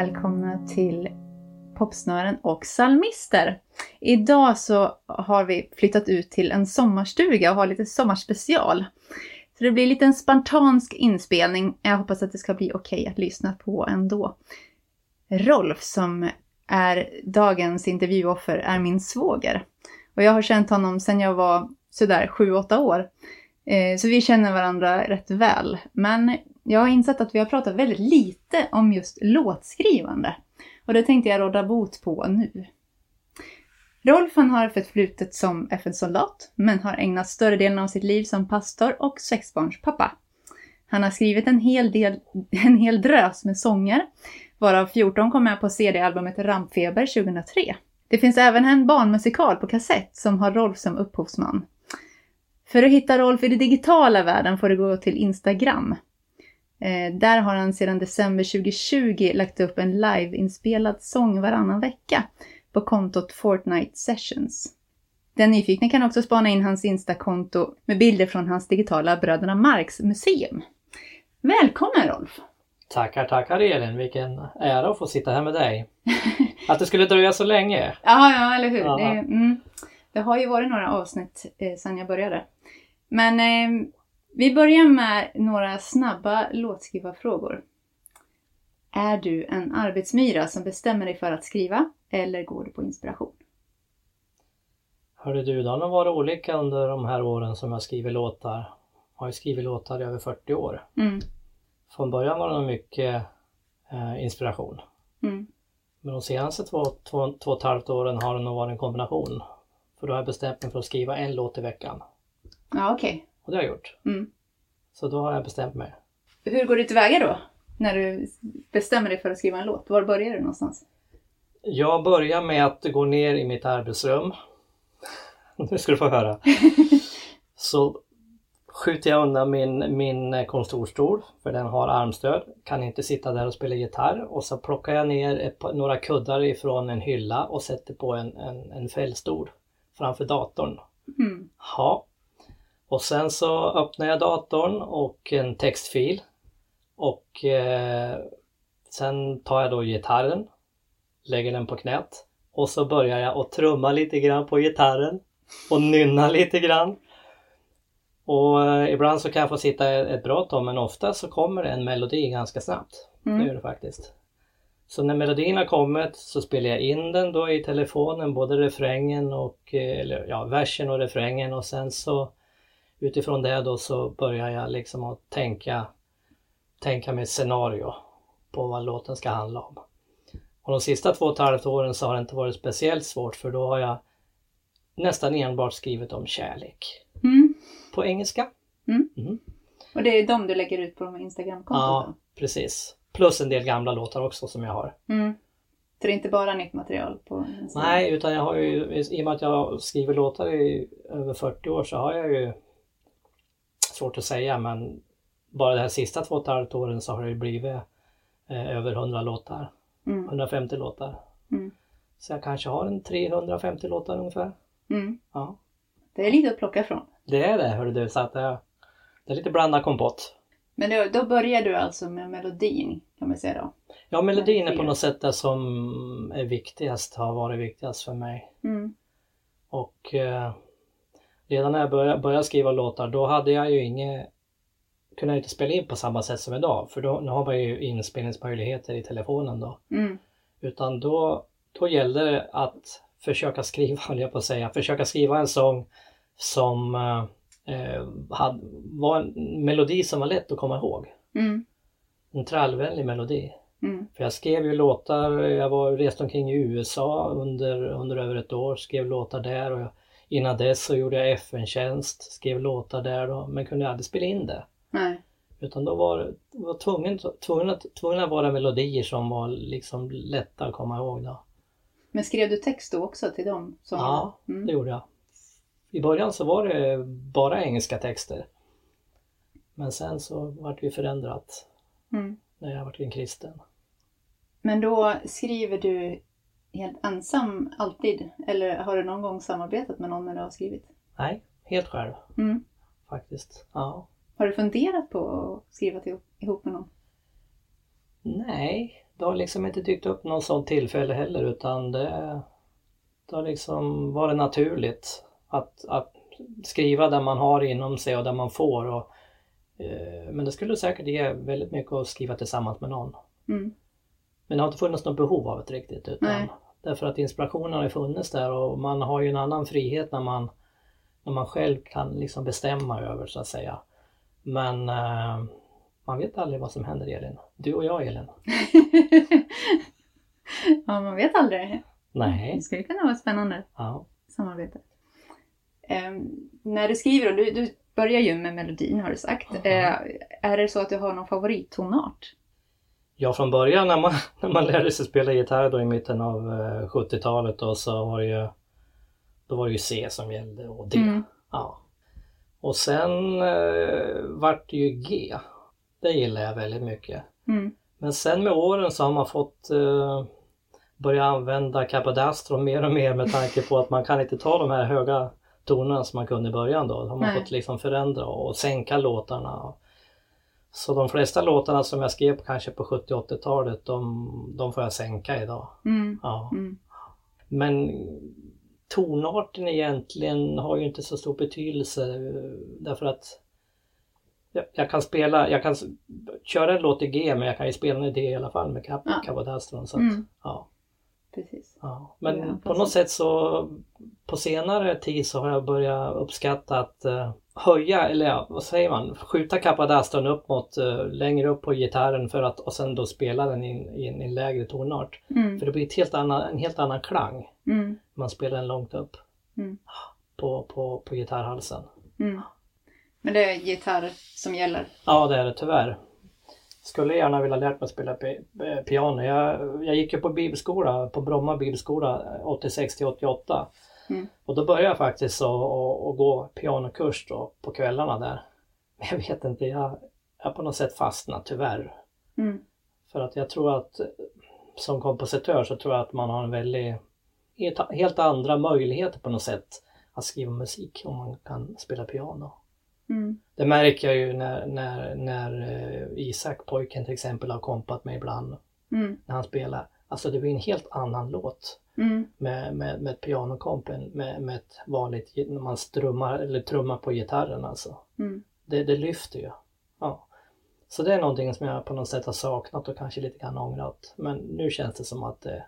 välkomna till Popsnören och psalmister. Idag så har vi flyttat ut till en sommarstuga och har lite sommarspecial. Så det blir en liten spartansk inspelning. Jag hoppas att det ska bli okej okay att lyssna på ändå. Rolf som är dagens intervjuoffer är min svåger. Och jag har känt honom sedan jag var sådär 7-8 år. Eh, så vi känner varandra rätt väl. Men jag har insett att vi har pratat väldigt lite om just låtskrivande. Och det tänkte jag råda bot på nu. Rolf han har förflutet som FN-soldat, men har ägnat större delen av sitt liv som pastor och sexbarnspappa. Han har skrivit en hel, del, en hel drös med sånger, varav 14 kom med på CD-albumet Rampfeber 2003. Det finns även en barnmusikal på kassett som har Rolf som upphovsman. För att hitta Rolf i den digitala världen får du gå till Instagram. Eh, där har han sedan december 2020 lagt upp en liveinspelad sång varannan vecka på kontot Fortnite Sessions. Den nyfikna kan också spana in hans Insta-konto med bilder från hans digitala Bröderna Marx museum. Välkommen Rolf! Tackar, tackar Elin! Vilken ära att få sitta här med dig. Att det skulle dröja så länge. ja, ja, eller hur. Det, mm, det, har ju varit några avsnitt eh, sedan jag började. Men eh, vi börjar med några snabba låtskrivarfrågor. Är du en arbetsmyra som bestämmer dig för att skriva eller går du på inspiration? Hörde du, det har nog varit olika under de här åren som jag skriver låtar. Jag har ju skrivit låtar i över 40 år. Mm. Från början var det nog mycket eh, inspiration. Mm. Men de senaste två, två, två och ett halvt åren har det nog varit en kombination. För då har jag bestämt mig för att skriva en låt i veckan. Ja, okej. Okay. Och det har jag gjort. Mm. Så då har jag bestämt mig. Hur går du tillväga då? När du bestämmer dig för att skriva en låt? Var börjar du någonstans? Jag börjar med att gå ner i mitt arbetsrum. Nu ska du få höra. Så skjuter jag undan min, min kontorstol, för den har armstöd. Kan inte sitta där och spela gitarr. Och så plockar jag ner ett, några kuddar ifrån en hylla och sätter på en, en, en fällstol framför datorn. Mm. Ja. Och sen så öppnar jag datorn och en textfil. Och eh, sen tar jag då gitarren, lägger den på knät och så börjar jag att trumma lite grann på gitarren och nynna lite grann. Och eh, ibland så kan jag få sitta ett bra tag men ofta så kommer en melodi ganska snabbt. Mm. Det gör det faktiskt. Så när melodin har kommit så spelar jag in den då i telefonen, både refrängen och, eh, eller ja, versen och refrängen och sen så utifrån det då så börjar jag liksom att tänka, tänka med ett scenario på vad låten ska handla om. Och de sista två och ett halvt åren så har det inte varit speciellt svårt för då har jag nästan enbart skrivit om kärlek. Mm. På engelska. Mm. Mm. Och det är de du lägger ut på de Instagramkonton? Ja, precis. Plus en del gamla låtar också som jag har. Mm. Så det är inte bara nytt material? på Nej, utan jag har ju, i och med att jag skriver låtar i över 40 år så har jag ju svårt att säga men bara de här sista två och ett halvt åren så har det blivit eh, över 100 låtar. Mm. 150 låtar. Mm. Så jag kanske har en 350 låtar ungefär. Mm. Ja. Det är lite att plocka från. Det är det hörru du, så att det, det är lite blandad kompott. Men då, då börjar du alltså med melodin kan man säga då? Ja, melodin är på något sätt det som är viktigast, har varit viktigast för mig. Mm. Och eh, redan när jag började, började, skriva låtar då hade jag ju inget kunde jag inte spela in på samma sätt som idag för då nu har man ju inspelningsmöjligheter i telefonen då. Mm. Utan då, då gällde det att försöka skriva, höll jag på att säga, försöka skriva en sång som eh, hade, var en melodi som var lätt att komma ihåg. Mm. En trallvänlig melodi. Mm. För jag skrev ju låtar, jag var rest omkring i USA under, under över ett år, skrev låtar där och jag Innan dess så gjorde jag FN-tjänst, skrev låtar där då, men kunde aldrig spela in det. Nej. Utan då var jag tvungen, tvungen, att, tvungen att vara melodier som var liksom lätta att komma ihåg. Då. Men skrev du text då också till dem? Som ja, mm. det gjorde jag. I början så var det bara engelska texter. Men sen så vart det förändrat mm. när jag vart en kristen. Men då skriver du helt ensam alltid? Eller har du någon gång samarbetat med någon när du har skrivit? Nej, helt själv. Mm. Faktiskt. Ja. Har du funderat på att skriva till, ihop med någon? Nej, det har liksom inte dykt upp något sånt tillfälle heller utan det, det har liksom varit naturligt att, att skriva där man har inom sig och där man får. Och, eh, men det skulle säkert ge väldigt mycket att skriva tillsammans med någon. Mm. Men det har inte funnits något behov av det riktigt. Utan Nej. Därför att inspirationen har funnits där och man har ju en annan frihet när man, när man själv kan liksom bestämma över så att säga. Men eh, man vet aldrig vad som händer Elin. Du och jag Elin. ja, man vet aldrig. Nej. Det skulle kunna vara spännande Ja. samarbete. Ehm, när du skriver, och du, du börjar ju med melodin har du sagt. Mhm. Eh, är det så att du har någon favorittonart? Ja, från början när man, när man lärde sig spela gitarr då i mitten av eh, 70-talet då så var det ju Då var det ju C som gällde och D. Mm. Ja. Och sen eh, vart det ju G. Det gillar jag väldigt mycket. Mm. Men sen med åren så har man fått eh, börja använda Capodastro mer och mer med tanke på att man kan inte ta de här höga tonerna som man kunde i början då. Då har man Nej. fått liksom förändra och sänka låtarna. Så de flesta låtarna som jag skrev kanske på 70-80-talet de, de får jag sänka idag. Mm. Ja. Mm. Men tonarten egentligen har ju inte så stor betydelse eh, därför att jag, jag kan spela, jag kan köra en låt i G men jag kan ju spela en i D i alla fall med Cap- Ja. Så att, Mm. ja, Precis. ja. Men Ja, på något sätt så på senare tid så har jag börjat uppskatta att eh, höja, eller vad säger man, skjuta Capodastron upp mot, eh, längre upp på gitarren för att och sen då spela den i, i, en- i en lägre tonart. Mm. För det blir ett helt annan, en helt annan klang. Mm. Man spelar den långt upp Mm. på, på, på gitarrhalsen. Mm. Men det är gitarr som gäller? Ja, det är det tyvärr. Skulle gärna vilja lärt mig att spela eh, piano. Jag, jag gick ju på bibelskola, på Bromma bibelskola 86 till 88. Mm. Och då började jag faktiskt att, gå pianokurs då, på kvällarna där. Men jag vet inte, jag har på något sätt fastnat tyvärr. Mm. För att jag tror att som kompositör så tror jag att man har en väldigt helt andra möjligheter på något sätt att skriva musik om man kan spela piano. Mm. Det märker jag ju när, när, när eh, Isak, pojken till exempel, har kompat mig ibland Mm. när han spelar. Alltså det blir en helt annan låt Mm. med, med, med ett pianokomp än med, med ett vanligt, när man strummar eller trummar på gitarren alltså. Mm. Det, det lyfter ju. Ja. Så det är någonting som jag på något sätt har saknat och kanske lite grann ångrat. Men nu känns det som att det,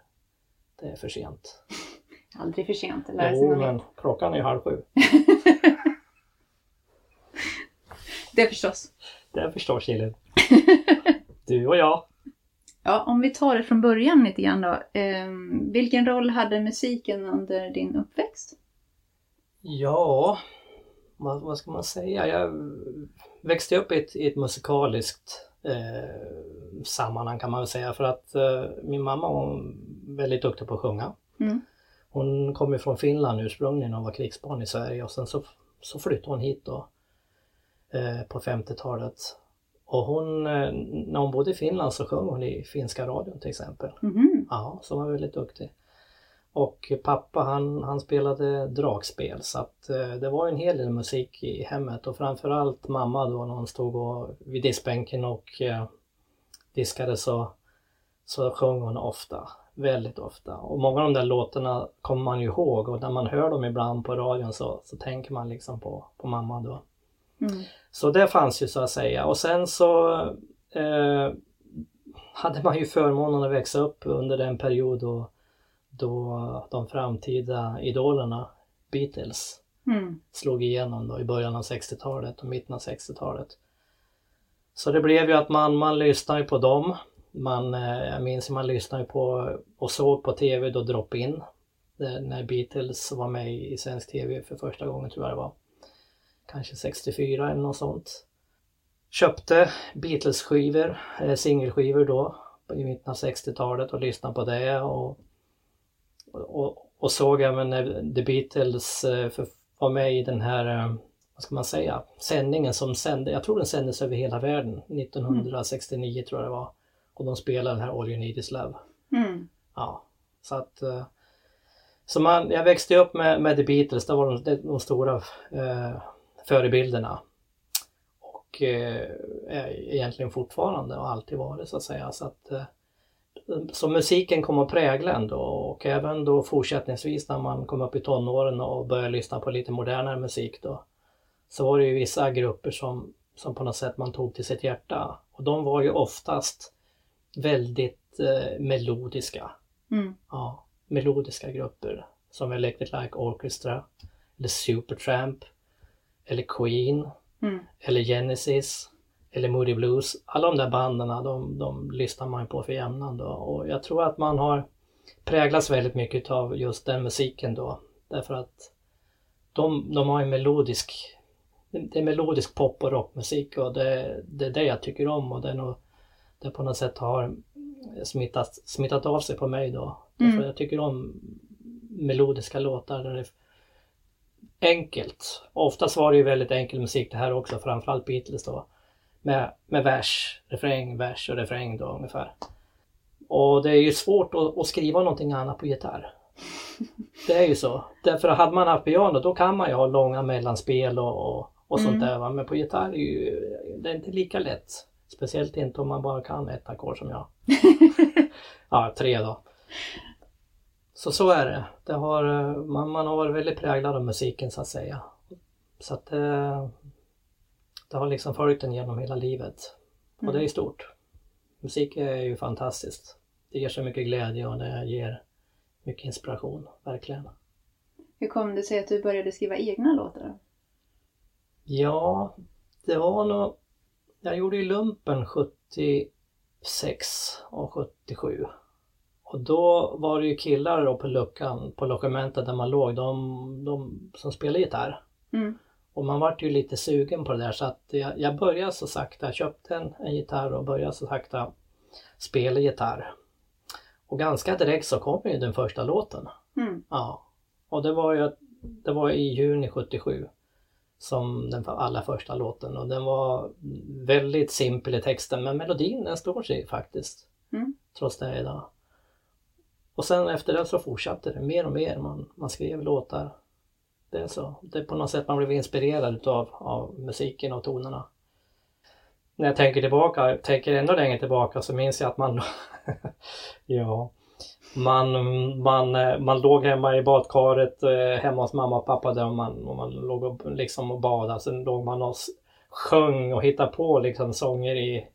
det är för sent. Aldrig för sent att lära sig Jo, men klockan är ju halv sju. Det förstås. Det förstår Killen. Du och jag. Ja, om vi tar det från början lite grann då. Ehm, vilken roll hade musiken under din uppväxt? Ja, vad, vad ska man säga? Jag växte upp i ett, i ett musikaliskt eh, sammanhang kan man väl säga för att eh, min mamma var väldigt duktig på att sjunga. Mm. Hon kom ju från Finland ursprungligen och var krigsbarn i Sverige och sen så, så flyttade hon hit då eh, på 50-talet. Och hon, eh, när hon bodde i Finland så sjöng hon i finska radion till exempel. Mhm. Ja, som var väldigt duktig. Och pappa han, han spelade dragspel så att eh, det var en hel del musik i hemmet och framförallt mamma då när hon stod och, vid diskbänken och eh, diskade så, så sjöng hon ofta, väldigt ofta. Och många av de där låtarna kommer man ju ihåg och när man hör dem ibland på radion så, så tänker man liksom på, på mamma då. Mm. Så det fanns ju så att säga och sen så eh, hade man ju förmånen att växa upp under den period då, då de framtida idolerna, Beatles, Mm. slog igenom då i början av 60-talet och mitten av 60-talet. Så det blev ju att man, man lyssnade på dem. Man, eh, jag minns att man lyssnade på och såg på TV då Drop-In. eh, När Beatles var med i svensk TV för första gången tror jag det var. Kanske 64 eller något sånt. Köpte Beatles-skivor, eh, singelskivor då i mitten av 60-talet och lyssnade på det och, och, och såg även när The Beatles eh, för, var med i den här, eh, vad ska man säga, sändningen som sände, jag tror den sändes över hela världen 1969 tror jag det var. Och de spelade den här All You Need Is Love. Mm. Ja, så att så man, jag växte upp med, med The Beatles, det var de, de stora eh, förebilderna. Och eh, är egentligen fortfarande och alltid varit så att säga. Så att, eh, så musiken kom att prägla ändå och även då fortsättningsvis när man kom upp i tonåren och började lyssna på lite modernare musik då. Så var det ju vissa grupper som, som på något sätt man tog till sitt hjärta. Och de var ju oftast väldigt eh, melodiska. Mm. Ja, melodiska grupper som Electric Like Orchestra eller Supertramp eller Queen Mm. eller Genesis eller Moody Blues. Alla de där banden de, de lyssnar man på för jämnan då och jag tror att man har präglats väldigt mycket av just den musiken då därför att de, de har en melodisk det är melodisk pop och rockmusik och det, det är det jag tycker om och det är nog det på något sätt har smittat, smittat av sig på mig då. Mm. Därför jag tycker om melodiska låtar där det enkelt. Oftast var det ju väldigt enkel musik det här också, framförallt Beatles då. Med, med vers, refräng, vers och refräng då ungefär. Och det är ju svårt att, att skriva någonting annat på gitarr. Det är ju så. Därför hade man haft piano då kan man ju ha långa mellanspel och, och, och sånt Mm. där. Va? Men på gitarr är ju, det är inte lika lätt. Speciellt inte om man bara kan ett ackord som jag. ja, tre då. Så så är det. det har, eh, man, man har varit väldigt präglad av musiken så att säga. Så att det, det har liksom följt en genom hela livet. Och det är stort. Musik är ju fantastiskt. Det ger så mycket glädje och det ger mycket inspiration, verkligen. Hur kom det sig att du började skriva egna låtar? Ja, det var nog... Jag gjorde ju lumpen 76 och 77. Och då var det ju killar då på luckan, på logementet där man låg, de, de som spelade gitarr. Mm. Och man vart ju lite sugen på det där så att jag, jag började så sakta, jag köpte en, en gitarr och började så sakta spela gitarr. Och ganska direkt så kom ju den första låten. Mm. Ja. Och det var ju det var i juni 77 som den allra första låten och den var väldigt simpel i texten men melodin den står sig faktiskt. Mm. Trots det idag. Och sen efter det så fortsatte det mer och mer. Man, man skrev låtar. Det är så. Det är på något sätt man blev inspirerad utav, av musiken och tonerna. När jag tänker tillbaka, tänker ännu längre tillbaka så minns jag att man Ja man, man, man låg hemma i badkaret eh, hemma hos mamma och pappa där och man, och man låg och, liksom och badade. Sen låg man och sjöng och hittade på liksom sånger i,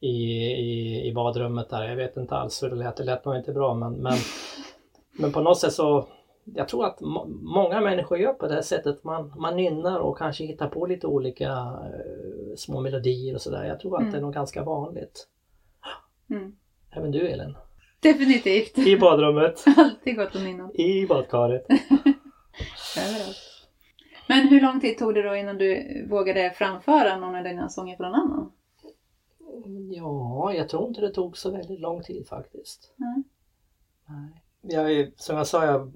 i, i, i badrummet där. Jag vet inte alls hur det lät. Det lät nog inte bra men, men, men på något sätt så jag tror att må, många människor gör på det här sättet. Man, man nynnar och kanske hittar på lite olika eh, små melodier och sådär. Jag tror att Mm. det är nog ganska vanligt. Mm. Även du Elin. Definitivt. I badrummet. Alltid gott att minnas. I badkaret. Överallt. Men hur lång tid tog det då innan du vågade framföra någon av dina sånger för någon annan? Ja, jag tror inte det tog så väldigt lång tid faktiskt. Nej. Nej. Jag, som jag sa, jag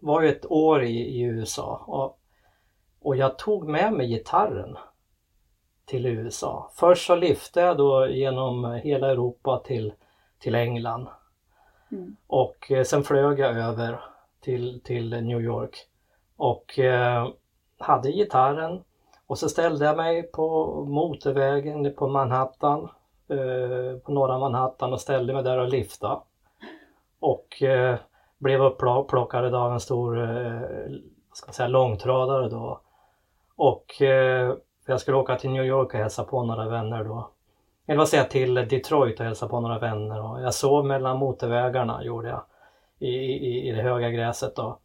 var ju ett år i, i USA och, och jag tog med mig gitarren till USA. Först så lyfte jag då genom hela Europa till, till England. Mm. Och eh, sen flög jag över till, till New York och eh, hade gitarren och så ställde jag mig på motorvägen på Manhattan, eh, på norra Manhattan och ställde mig där och lyfta. Och eh, blev upplockad av en stor eh, vad ska man säga, långtradare då. Och eh, jag skulle åka till New York och hälsa på några vänner då. Eller vad säger jag, till Detroit och hälsa på några vänner. Och jag sov mellan motorvägarna gjorde jag. I, i, i det höga gräset då.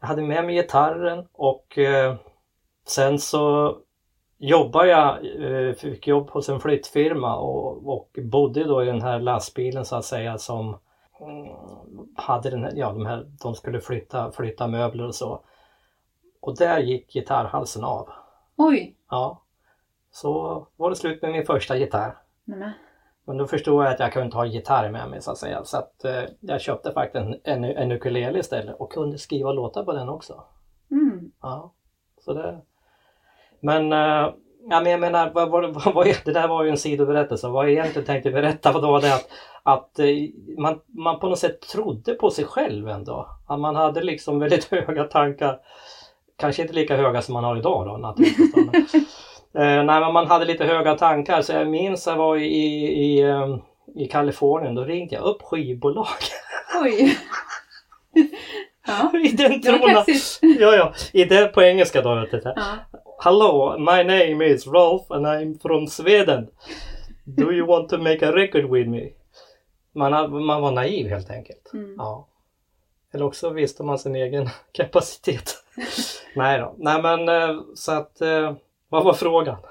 Jag hade med mig gitarren och eh, sen så jobbade jag, eh, fick jobb hos en flyttfirma och, och bodde då i den här lastbilen så att säga som mm, hade den här, ja de här, de skulle flytta, flytta möbler och så. Och där gick gitarrhalsen av. Oj! Ja. Så var det slut med min första gitarr. Nämen. Men då förstod jag att jag kunde inte ha gitarr med mig så att säga. Så att eh, jag köpte faktiskt en, en, en ukulele istället och kunde skriva låtar på den också. Mm. Ja. Så det... Men, eh, ja, men jag menar, vad, vad, vad, det där var ju en sidoberättelse. Vad jag egentligen tänkte berätta var då det att, att eh, man, man på något sätt trodde på sig själv ändå. Att man hade liksom väldigt höga tankar. Kanske inte lika höga som man har idag då naturligtvis. Eh, nej, men man hade lite höga tankar så jag minns jag var i, i, eh, i Kalifornien då ringde jag upp skivbolag. Oj! ja, I den det var tron att- kaxigt. ja, ja, i det på engelska då. Vet du. Ja. Hello, my name is Rolf and I'm from Sweden. Do you want to make a record with me? Man, man var naiv helt enkelt. Mm. Ja. Eller också visste man sin egen kapacitet. Nej då. Nej men eh, så att, eh, vad var frågan?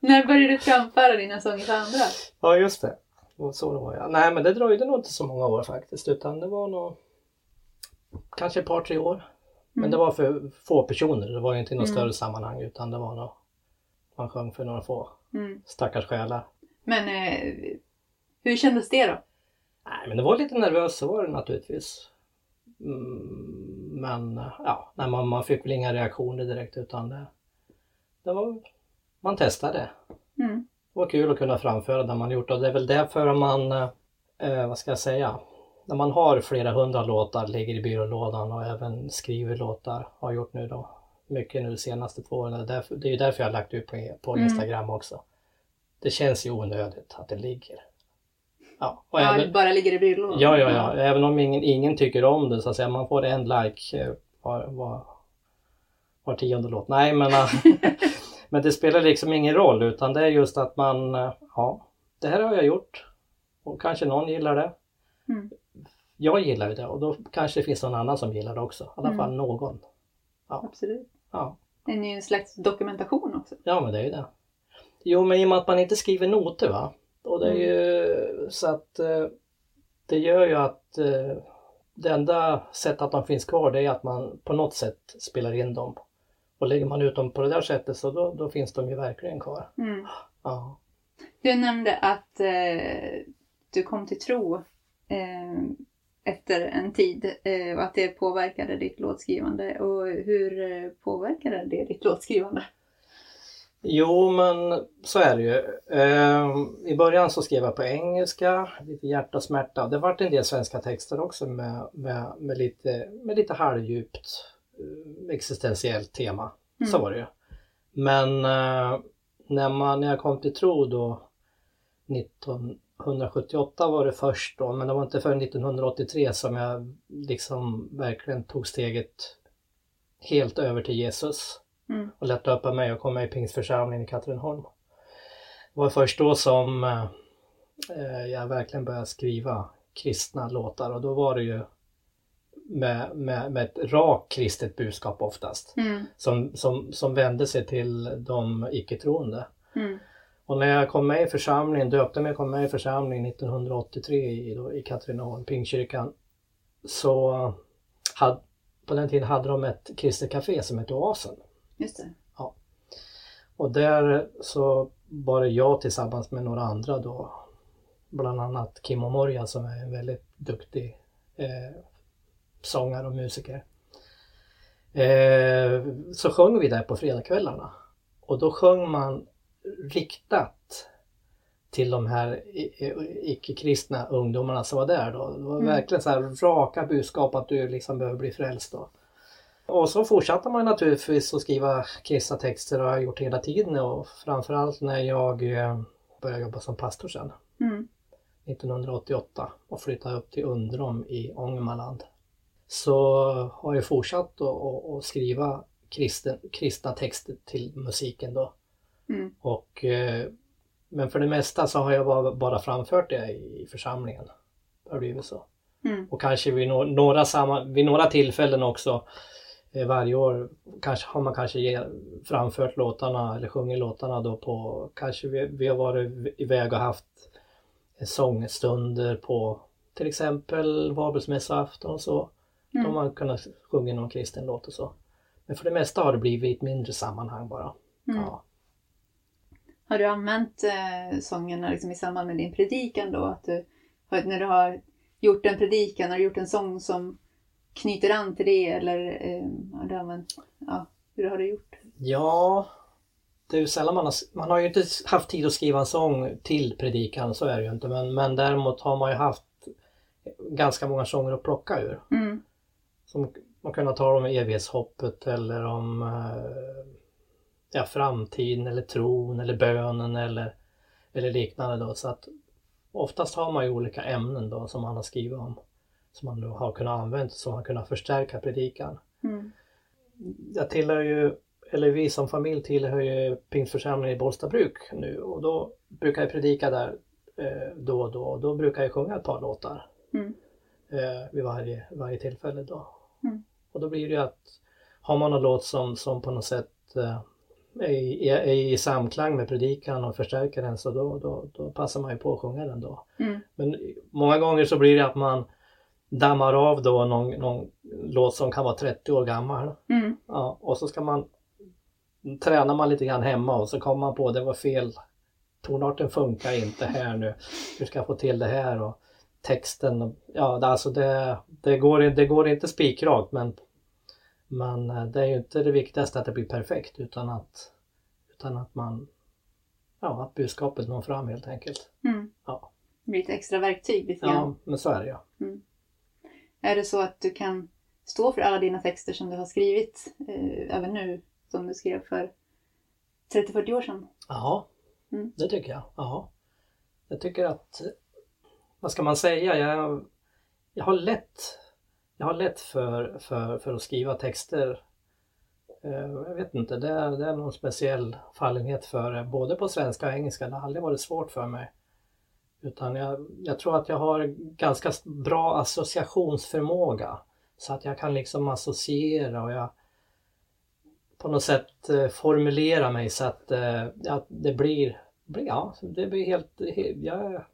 När började du framföra dina sånger för andra? Ja just det. Och Så det var ja. Nej men det dröjde nog inte så många år faktiskt utan det var nog kanske ett par tre år. Men Mm. det var för få personer. Det var ju inte i något Mm. större sammanhang utan det var nog man sjöng för några få Mm. stackars själar. Men eh, hur kändes det då? Nej men det var lite nervöst så var det naturligtvis. Mm, men ja, nej, man, man fick väl inga reaktioner direkt utan det, det var, man testade. Mm. Det var kul att kunna framföra det man gjort och det är väl därför man, eh, vad ska jag säga, när man har flera hundra låtar, ligger i byrålådan och även skriver låtar, har gjort nu då, mycket nu de senaste två åren. Det är ju därför jag har lagt ut på, på Mm. Instagram också. Det känns ju onödigt att det ligger. Ja, och Ja, även, det bara ligger i byrålådan? Ja, ja, ja. Även om ingen, ingen tycker om det så att säga. Man får en like eh, var, var, var tionde låt. Nej, men, eh, men det spelar liksom ingen roll utan det är just att man, eh, ja, det här har jag gjort. Och kanske någon gillar det. Mm. Jag gillar ju det och då kanske det finns någon annan som gillar det också. I alla Mm. fall någon. Absolut. Ja. Det är ju en slags dokumentation också. ja, men det är ju det. Jo, men i och med att man inte skriver noter va. Och det är ju så att eh, det gör ju att eh, det enda sättet att de finns kvar det är att man på något sätt spelar in dem. Och lägger man ut dem på det där sättet så då, då finns de ju verkligen kvar. Mm. Ja. Du nämnde att eh, du kom till tro eh, efter en tid eh, och att det påverkade ditt låtskrivande. Och hur eh, påverkade det ditt låtskrivande? Jo men så är det ju. Ehm, I början så skrev jag på engelska, lite hjärta smärta. Det vart en del svenska texter också med, med, med, lite, med lite halvdjupt eh, existentiellt tema. Så Mm. var det ju. Men när, man, när jag kom till tro då 1978 var det först då, men det var inte förrän 1983 som jag liksom verkligen tog steget helt över till Jesus Mm. och lät döpa mig och kom med i Pingstförsamlingen i Katrineholm. Det var först då som eh, jag verkligen började skriva kristna låtar och då var det ju med, med, med ett rakt kristet budskap oftast Mm. som, som, som vände sig till de icke-troende. Mm. Och när jag kom med i församlingen, döpte mig och kom med i församlingen 1983 i, då, i Katrineholm, Pingstkyrkan, så had, på den tiden hade de ett kristet café som hette Oasen. Just det. Och där så var det jag tillsammans med några andra då, bland annat Kim Omorja som är en väldigt duktig eh, sångare och musiker. Eh, så sjöng vi där på fredagskvällarna. Och då sjöng man riktat till de här icke-kristna ungdomarna som var där då. Det var Mm. verkligen så här raka budskap att du liksom behöver bli frälst då. Och så fortsatte man naturligtvis att skriva kristna texter och har gjort hela tiden och framförallt när jag eh, började jobba som pastor sen Mm. 1988 och flyttade upp till Undrom i Ångermanland. Så har jag fortsatt att- att att skriva kristen, kristna texter till musiken då. Mm. Och, eh, men för det mesta så har jag bara, bara framfört det i församlingen. Det har blivit så. Mm. Och kanske vid, no några, samma, vid några tillfällen också eh, varje år kanske, har man kanske framfört låtarna eller sjungit låtarna då på, kanske vi, vi har varit iväg och haft sångstunder på till exempel Vabelsmässoafton och så. Då har Mm. man kunnat sjunga någon kristen låt och så. Men för det mesta har det blivit ett mindre sammanhang bara. Mm. Ja. Har du använt eh, sångerna liksom i samband med din predikan då? Att du, när du har gjort en predikan, har du gjort en sång som knyter an till det eller eh, har du använt, ja, hur har du gjort? Ja, det är ju sällan man har, man har ju inte haft tid att skriva en sång till predikan, så är det ju inte. Men, men däremot har man ju haft ganska många sånger att plocka ur. Mm. Som man kunnat tala om evighetshoppet eller om eh, ja, framtiden eller tron eller bönen eller eller liknande då. Så att oftast har man ju olika ämnen då som man har skrivit om. Som man då har kunnat använda som har kunnat förstärka predikan. Mm. Jag tillhör ju, eller vi som familj tillhör ju Pingstförsamlingen i Bollstabruk nu och då brukar jag predika där eh, då och då och då brukar jag sjunga ett par låtar Mm. eh, vid varje, varje tillfälle då. Mm. Och då blir det ju att har man någon låt som, som på något sätt eh, i, är i samklang med predikan och förstärker den så då, då, då passar man ju på att sjunga den då. Mm. Men många gånger så blir det att man dammar av då någon, någon låt som kan vara 30 år gammal. Mm. Ja, och så ska man tränar man lite grann hemma och så kommer man på det var fel. Tonarten funkar inte här nu. Hur ska jag få till det här? Och texten, ja alltså det, det, går, det går inte spikrakt men, men eh, det är ju inte det viktigaste att det blir perfekt utan att, utan att man, ja att budskapet når fram helt enkelt. Mm. Ja. Det blir lite extra verktyg lite grann. Ja, men så är det ja. Är det så att du kan stå för alla dina texter som du har skrivit eh, även nu, som du skrev för 30-40 år sedan? Ja, Mm. det tycker jag. Ja. Jag tycker att, vad ska man säga, jag, jag har lätt, jag har lätt för, för, för att skriva texter. Eh, jag vet inte, det är, det är någon speciell fallenhet för det, både på svenska och engelska. Det har aldrig varit svårt för mig. Utan jag, jag tror att jag har ganska bra associationsförmåga. Så att jag kan liksom associera och jag på något sätt eh, formulera mig så att, eh, att det blir, ja, det blir helt, jag är-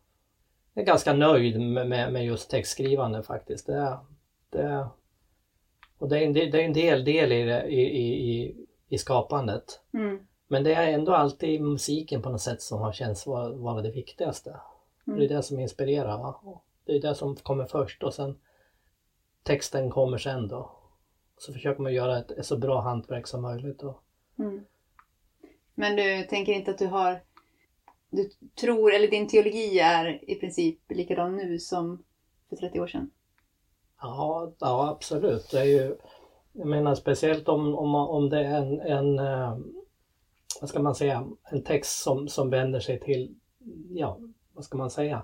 jag är ganska nöjd med, med, med just textskrivande faktiskt. Det, det, och det är en, del- det är en del, del i, det, i, i, i, skapandet. Mm. Men det är ändå alltid musiken på något sätt som har känts vara, vara det viktigaste. Mm. Det är det som inspirerar. Va? Det är det som kommer först och sen texten kommer sen då. Så försöker man göra ett, ett så bra hantverk som möjligt. Och, Mm. Men du tänker inte att du har... Du tror, eller din teologi är i princip likadan nu som för 30 år sedan? Ja, ja absolut. Det är ju, jag menar speciellt om, om, om det är en, en eh, vad ska man säga, en text som, som vänder sig till, ja, vad ska man säga,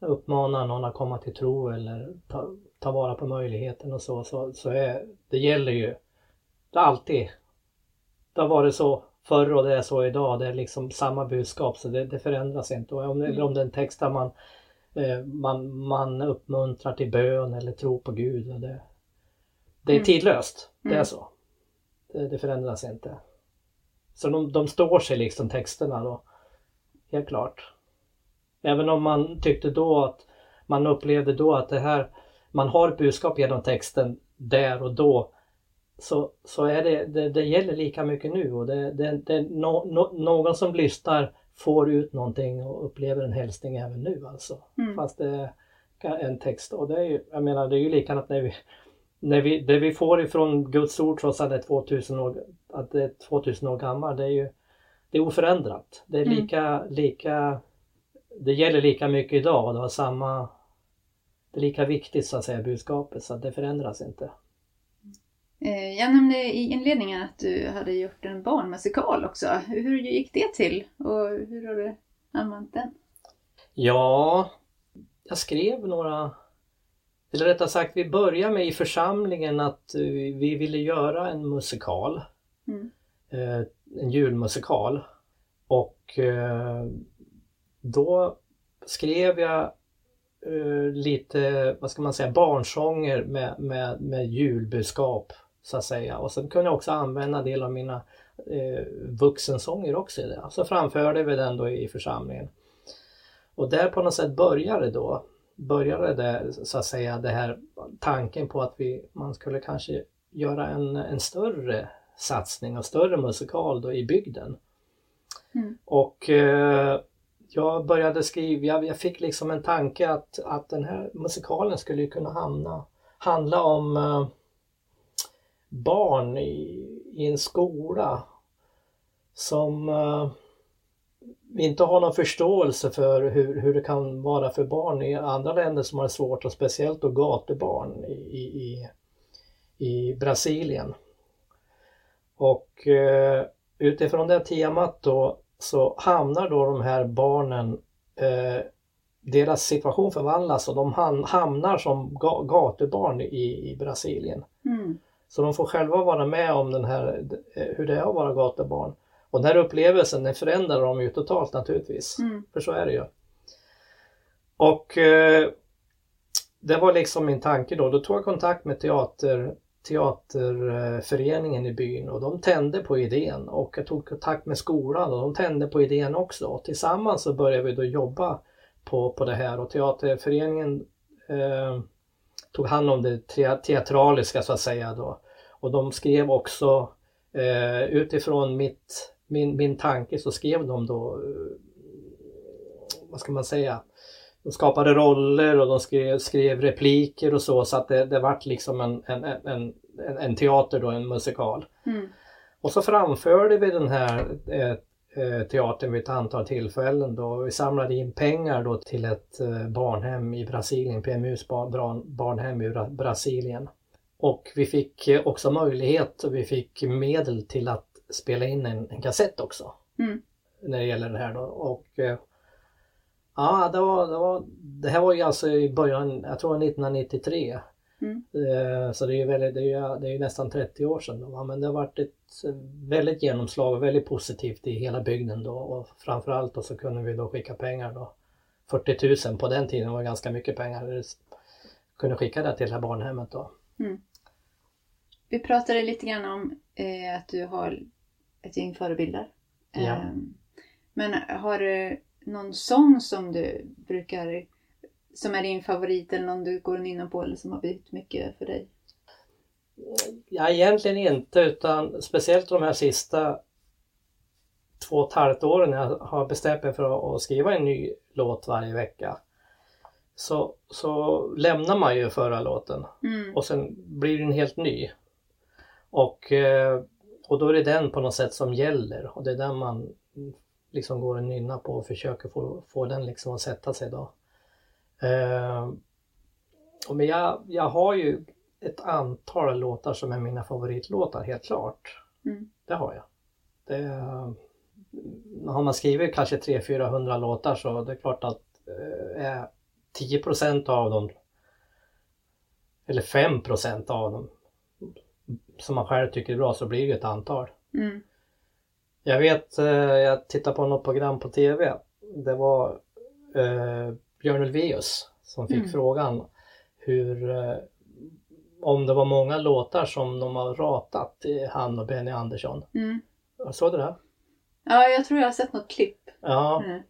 uppmanar någon att komma till tro eller ta, ta vara på möjligheten och så, så, så är, det gäller ju, det alltid, det har varit så förr och det är så idag, det är liksom samma budskap så det, det förändras inte. Och om, eller om det är en text där man man, man uppmuntrar till bön eller tro på Gud. Och det, det är Mm. tidlöst, det är Mm. så. Det, det förändras inte. Så de, de står sig liksom texterna då. Helt klart. Även om man tyckte då att man upplevde då att det här man har ett budskap genom texten där och då så, så är det, det, det gäller lika mycket nu och det, det, det no, no, någon som lyssnar får ut någonting och upplever en hälsning även nu alltså. Mm. Fast det är en text och det är ju, jag menar det är ju likadant när vi när vi, det vi får ifrån Guds ord trots att det är 2000 år, att det är 2000 år gammalt, det är ju det är oförändrat. Det är Mm. lika, lika det gäller lika mycket idag och det har samma det är lika viktigt så att säga budskapet så att det förändras inte. Eh, Jag nämnde i inledningen att du hade gjort en barnmusikal också. Hur gick det till och hur har du använt den? Ja, jag skrev några eller rättare sagt vi började med i församlingen att eh, vi ville göra en musikal. Mm. eh, en julmusikal. Och då skrev jag lite, vad ska man säga, barnsånger med, med, med julbudskap så att säga. Och sen kunde jag också använda en del av mina eh, vuxensånger också i det. Så framförde vi den då i församlingen. Och där på något sätt började då, började det så att säga det här tanken på att vi, man skulle kanske göra en, en större satsning och större musikal då i bygden. Mm. Och eh, jag började skriva, jag, jag fick liksom en tanke att, att den här musikalen skulle ju kunna hamna, handla om eh, barn i, i en skola som uh, inte har någon förståelse för hur, hur det kan vara för barn i andra länder som har det svårt och speciellt då gatubarn i, i, i, Brasilien. Och uh, utifrån det temat då så hamnar då de här barnen, uh, deras situation förvandlas och de hamnar som gatubarn i, i Brasilien. Mm. Så de får själva vara med om den här, eh, hur det är att vara gatubarn. Och den här upplevelsen den förändrar dem ju totalt naturligtvis. Mm. För så är det ju. Och eh, det var liksom min tanke då. Då tog jag kontakt med teater, teaterföreningen i byn och de tände på idén. Och jag tog kontakt med skolan och de tände på idén också. Och tillsammans så började vi då jobba på, på det här och teaterföreningen eh, tog hand om det te- teatraliska så att säga då. Och de skrev också eh, utifrån mitt, min, min tanke så skrev de då eh, vad ska man säga, de skapade roller och de skrev, skrev repliker och så så att det, det vart liksom en, en, en, en, en teater då, en musikal. Mm. Och så framförde vi den här eh, eh, teatern vid ett antal tillfällen då. Vi samlade in pengar då till ett eh, barnhem i Brasilien, PMUs barnhem i Bra- Brasilien. Och vi fick eh, också möjlighet och vi fick medel till att spela in en, en kassett också. Mm. När det gäller det här då. Och eh, ja, det, var, det, var, det här var ju alltså i början, jag tror 1993. Mm. Eh, Så det är ju väldigt, det är ju, det är nästan 30 år sedan. Då, men det har varit ett väldigt genomslag och väldigt positivt i hela bygden då och framförallt då så kunde vi då skicka pengar då. 40 000 på den tiden var ganska mycket pengar. Vi kunde skicka det till det här barnhemmet då. Vi pratade lite grann om eh, att du har ett gäng förebilder. Ja. Ehm, men har du någon sång som du brukar, som är din favorit eller någon du går in på eller som har betytt mycket för dig? Ja, egentligen inte utan speciellt de här sista två och ett halvt åren när jag har bestämt mig för att- att skriva en ny låt varje vecka. Så, så lämnar man ju förra låten Mm. och sen blir den helt ny. Och, eh, och då är det den på något sätt som gäller och det är den man liksom går och nynnar på och försöker få, få den liksom att sätta sig då. Eh, men jag, jag har ju ett antal låtar som är mina favoritlåtar, helt klart. Mm. Det har jag. Det, har man skrivit kanske 300-400 låtar så det är klart att eh, är 10% av dem eller 5% av dem som man själv tycker är bra så blir det ett antal. Mm. Jag vet, eh, jag tittade på något program på TV. Det var eh, Björn Ulvaeus som fick Mm. frågan hur eh, om det var många låtar som de har ratat, han och Benny Andersson. Mm. Såg du det? Ja, jag tror jag har sett något klipp. Ja, Mm.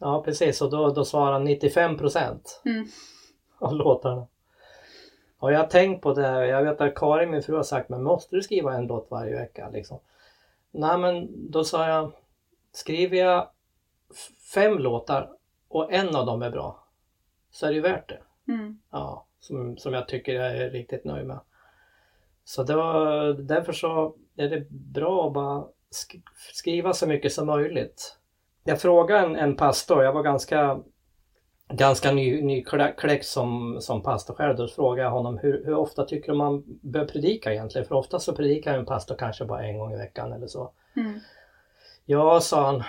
ja precis. Och då, då svarade han 95 procent Mm. av låtarna. Och jag har tänkt på det. Jag vet att Karin, min fru, har sagt men måste du skriva en låt varje vecka? Liksom. Nej men då sa jag skriver jag fem låtar och en av dem är bra så är det ju värt det. Mm. Ja, som, som jag tycker jag är riktigt nöjd med. Så det var, därför så är det bra att bara sk- skriva så mycket som möjligt. Jag frågade en, en pastor, jag var ganska ganska ny, nykläckt som, som pastor själv. Då frågade jag honom hur, hur ofta tycker du man bör predika egentligen? För ofta så predikar en pastor kanske bara en gång i veckan eller så. Mm. Ja, sa han.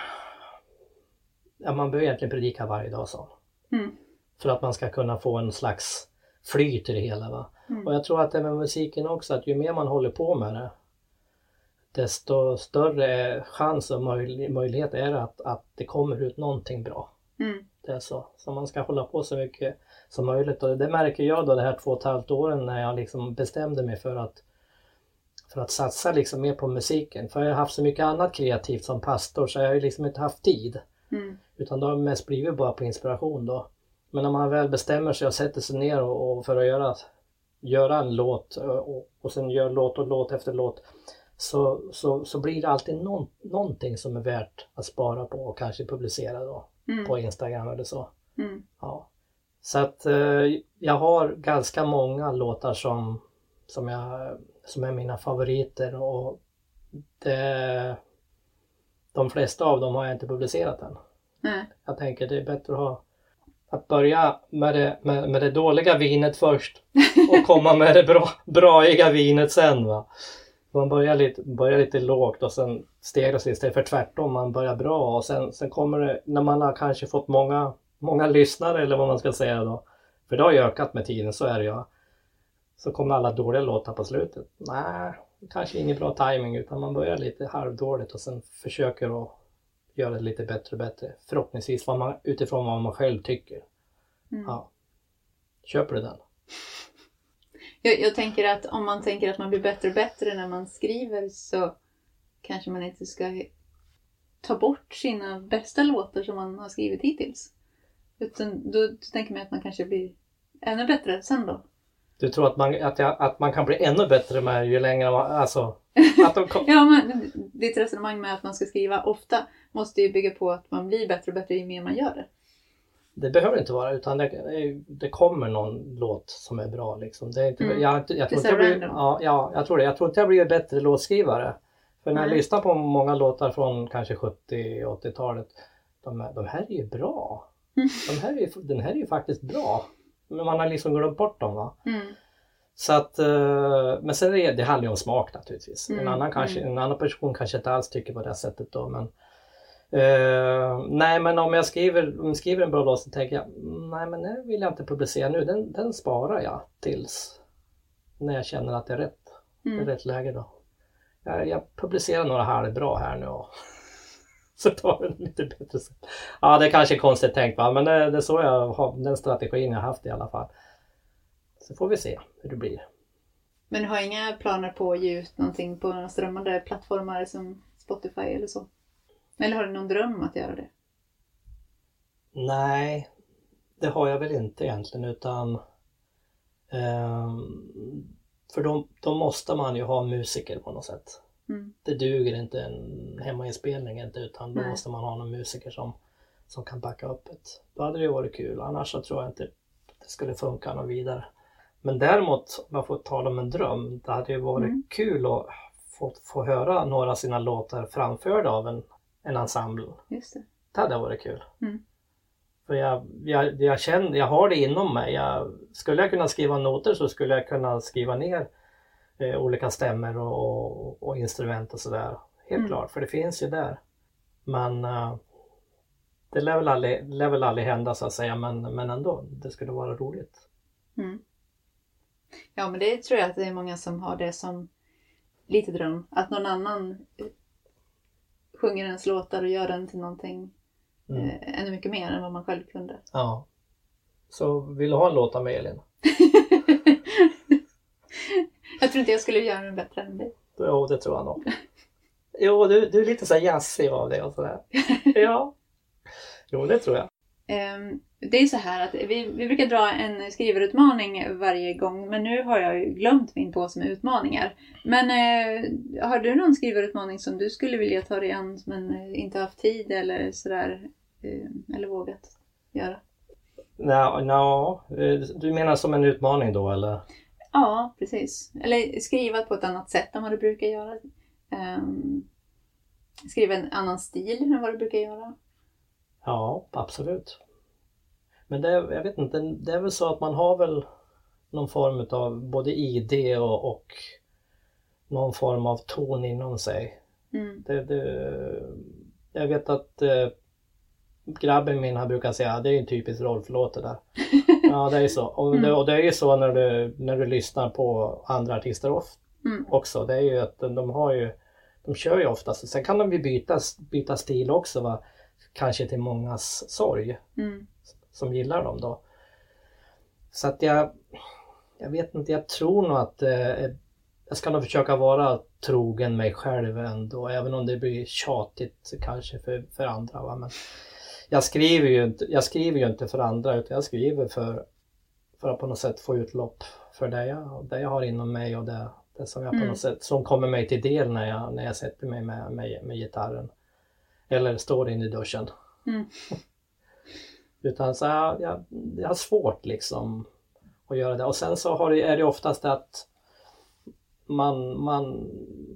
Ja, man bör egentligen predika varje dag, sa han. Mm. För att man ska kunna få en slags flyt i det hela. Va? Mm. Och jag tror att det med musiken också, att ju mer man håller på med det desto större chans och möj- möjlighet är det att, att det kommer ut någonting bra. Mm. Det är så. Så man ska hålla på så mycket som möjligt. Och det märker jag då de här två och ett halvt åren när jag liksom bestämde mig för att för att satsa liksom mer på musiken. För jag har haft så mycket annat kreativt som pastor så jag har ju liksom inte haft tid. Mm. Utan det har mest blivit bara på inspiration då. Men när man väl bestämmer sig och sätter sig ner och, och för att göra, göra en låt och, och sen gör låt och låt efter låt så, så, så blir det alltid någon, någonting som är värt att spara på och kanske publicera då Mm. på Instagram eller så. Mm. Ja. Så att eh, jag har ganska många låtar som, som, jag, som är mina favoriter och det, de flesta av dem har jag inte publicerat än. Nej. Jag tänker det är bättre att ha att börja med det, med, med det dåliga vinet först och komma med det bra, braiga vinet sen. Va? Man börjar lite, börjar lite lågt och sen stegrar sig istället för tvärtom. Man börjar bra och sen, sen kommer det när man har kanske fått många, många lyssnare eller vad man ska säga då. För det har ju ökat med tiden, så är det ju. Så kommer alla dåliga låtar på slutet. Nej, kanske ingen bra timing utan man börjar lite halvdåligt och sen försöker att göra det lite bättre och bättre. Förhoppningsvis vad man, utifrån vad man själv tycker. Mm. Ja. Köper du den? Jag, jag tänker att om man tänker att man blir bättre och bättre när man skriver så kanske man inte ska ta bort sina bästa låtar som man har skrivit hittills. Utan då, då tänker man att man kanske blir ännu bättre sen då. Du tror att man, att, jag, att man kan bli ännu bättre med ju längre man, alltså... Att de kom, Ja, men ditt resonemang med att man ska skriva ofta måste ju bygga på att man blir bättre och bättre ju mer man gör det. Det behöver inte vara utan det, det kommer någon låt som är bra liksom. Det är inte, Mm. jag, jag, tror inte jag, blir, ja, ja, jag tror det. Jag tror inte jag blir bättre låtskrivare. För när jag lyssnar på många låtar från kanske 70-80-talet de, är- de här är ju bra. Mm. De här är, den här är ju faktiskt bra. Men man har liksom glömt bort dem va. Mm. Så att, eh, men sen är det, det handlar ju om smak naturligtvis. En, Mm, annan kanske, mm. en annan person kanske inte alls tycker på det sättet då. Men, eh, nej men om jag skriver, om jag skriver en bra låt så tänker jag, nej men den vill jag inte publicera nu. Den, den sparar jag tills när jag känner att det är rätt, det är Mm. rätt läge då. Jag, jag publicerar några halvbra här nu och så tar vi det lite bättre sen. Ja det är kanske är konstigt tänkt va? men det, det är så jag har, den strategin jag haft i alla fall. Så får vi se hur det blir. Men du har inga planer på att ge ut någonting på några strömmande plattformar som Spotify eller så? Eller har du någon dröm att göra det? Nej, det har jag väl inte egentligen utan ehm, för då, då måste man ju ha musiker på något sätt. Mm. Det duger inte en hemmainspelning inte utan då Nej. måste man ha någon musiker som, som kan backa upp det. Då hade det varit kul annars så tror jag inte det skulle funka något vidare. Men däremot om jag får tala om en dröm, det hade ju varit Mm. kul att få, få höra några av sina låtar framförda av en, en ensemble. Just det. Det hade varit kul. Mm. För jag, jag, jag känner, jag har det inom mig. Jag, skulle jag kunna skriva noter så skulle jag kunna skriva ner eh, olika stämmor och, och, och instrument och sådär. Helt Mm. klart, för det finns ju där. Men eh, det lär väl, aldrig, lär väl aldrig hända så att säga, men, men ändå, det skulle vara roligt. Mm. Ja, men det tror jag att det är många som har det som lite dröm. Att någon annan sjunger ens låtar och gör den till någonting Mm. eh, ännu mycket mer än vad man själv kunde. Ja. Så vill du ha en låt av mig Elin? jag tror inte jag skulle göra den bättre än dig. Jo, det tror jag nog. Jo, du, du är lite så jazzig av dig och sådär. Ja. Jo, det tror jag. Ehm, Det är så här att vi, vi brukar dra en skrivarutmaning varje gång men nu har jag ju glömt min påse med utmaningar. Men eh, har du någon skrivarutmaning som du skulle vilja ta dig an men eh, inte haft tid eller sådär eh, eller vågat göra? Nå, nå, eh, du menar som en utmaning då eller? Ja, precis. Eller skriva på ett annat sätt än vad du brukar göra. Ehm, skriva en annan stil än vad du brukar göra. Ja, absolut. Men det, jag vet inte, det är väl så att man har väl någon form av både ID och, och någon form av ton inom sig. Mm. Det, det, jag vet att eh, grabben min han brukar säga det är en typisk Rolf-låt det där. Ja det är så. Och det, och det är ju så när du, när du lyssnar på andra artister of, Mm. också. Det är ju att de har ju De kör ju oftast. Sen kan de ju byta, byta stil också va. Kanske till mångas sorg Mm. som gillar dem då. Så att jag, jag vet inte, jag tror nog att eh, jag ska nog försöka vara trogen mig själv ändå, även om det blir tjatigt kanske för, för andra. Va? Men jag, skriver ju inte, jag skriver ju inte för andra utan jag skriver för, för att på något sätt få utlopp för det jag, det jag har inom mig och det, det som jag på Mm. något sätt, som kommer mig till del när jag, när jag sätter mig med, med, med gitarren. Eller står inne i duschen. Mm. Utan så jag, jag, jag har svårt liksom att göra det. Och sen så har det, är det oftast att man, man,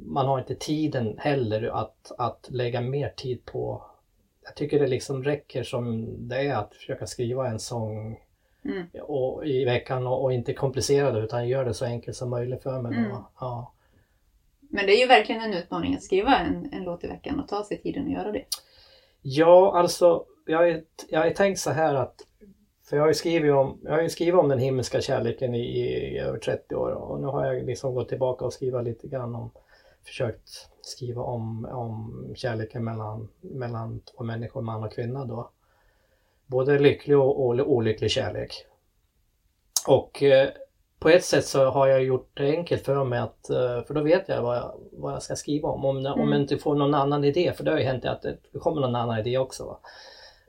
man har inte tiden heller att, att lägga mer tid på. Jag tycker det liksom räcker som det är att försöka skriva en sång Mm. och, i veckan och, och inte komplicera det utan gör det så enkelt som möjligt för mig. Mm. Då. Ja. Men det är ju verkligen en utmaning att skriva en, en låt i veckan och ta sig tiden att göra det. Ja, alltså jag har, ju- jag tänkt så här att för jag har ju skrivit om, jag har ju skrivit om den himmelska kärleken i, i över 30 år och nu har jag liksom gått tillbaka och skrivit lite grann om försökt skriva om, om kärleken mellan, mellan två människor, man och kvinna då. Både lycklig och och olycklig kärlek. Och eh, på ett sätt så har jag gjort det enkelt för mig att, eh, för då vet jag vad jag, vad jag ska skriva om. Om, om Mm. jag inte får någon annan idé, för det har ju hänt att det kommer någon annan idé också. Va?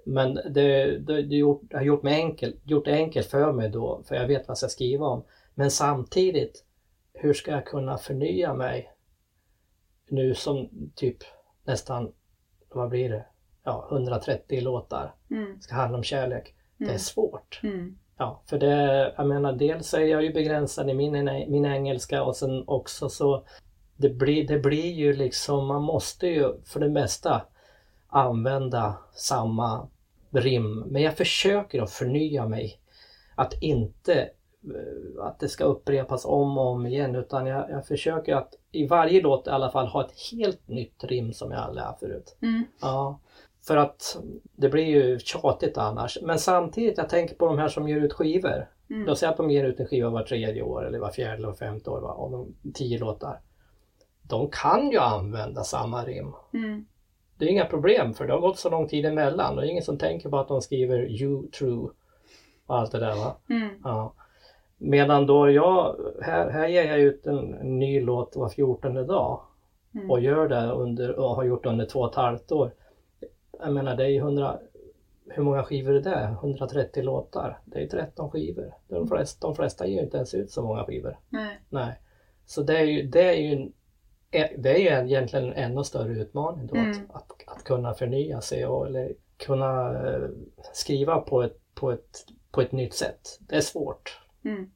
Men det, det, det gjort, har gjort, mig enkel, gjort det enkelt för mig då, för jag vet vad jag ska skriva om. Men samtidigt, hur ska jag kunna förnya mig nu som typ nästan, vad blir det? Ja, 130 låtar Mm. ska handla om kärlek. Det är Mm. svårt. Mm. Ja, för det, jag menar dels är jag ju begränsad i min, min engelska och sen också så det blir, det blir ju liksom, man måste ju för det mesta använda samma rim. Men jag försöker att förnya mig. Att inte eh, att det ska upprepas om och om igen utan jag, jag försöker att i varje låt i alla fall ha ett helt nytt rim som jag aldrig haft förut. Mm. Ja, för att det blir ju tjatigt annars. Men samtidigt, jag tänker på de här som ger ut skivor. Mm. Låt säga att de ger ut en skiva var tredje år eller var fjärde eller var femte år, va? och de, tio låtar. De kan ju använda samma rim. Mm. Det är inga problem för det har gått så lång tid emellan och det är ingen som tänker på att de skriver you true och allt det där. Va? Mm. Ja. Medan då jag, här, här ger jag ut en ny låt var 14 dag Mm. och gör det under, och har gjort under två och ett halvt år. Jag menar det är ju 100, hur många skivor är det? 130 låtar. Det är 13 skivor. De flesta, de flesta ger ju inte ens ut så många skivor. Nej. Nej. Så det är ju, det är ju, en, det är ju egentligen en ännu större utmaning då Mm. att, att, att kunna förnya sig och eller kunna eh, skriva på ett, på, ett, på ett nytt sätt. Det är svårt. Mm.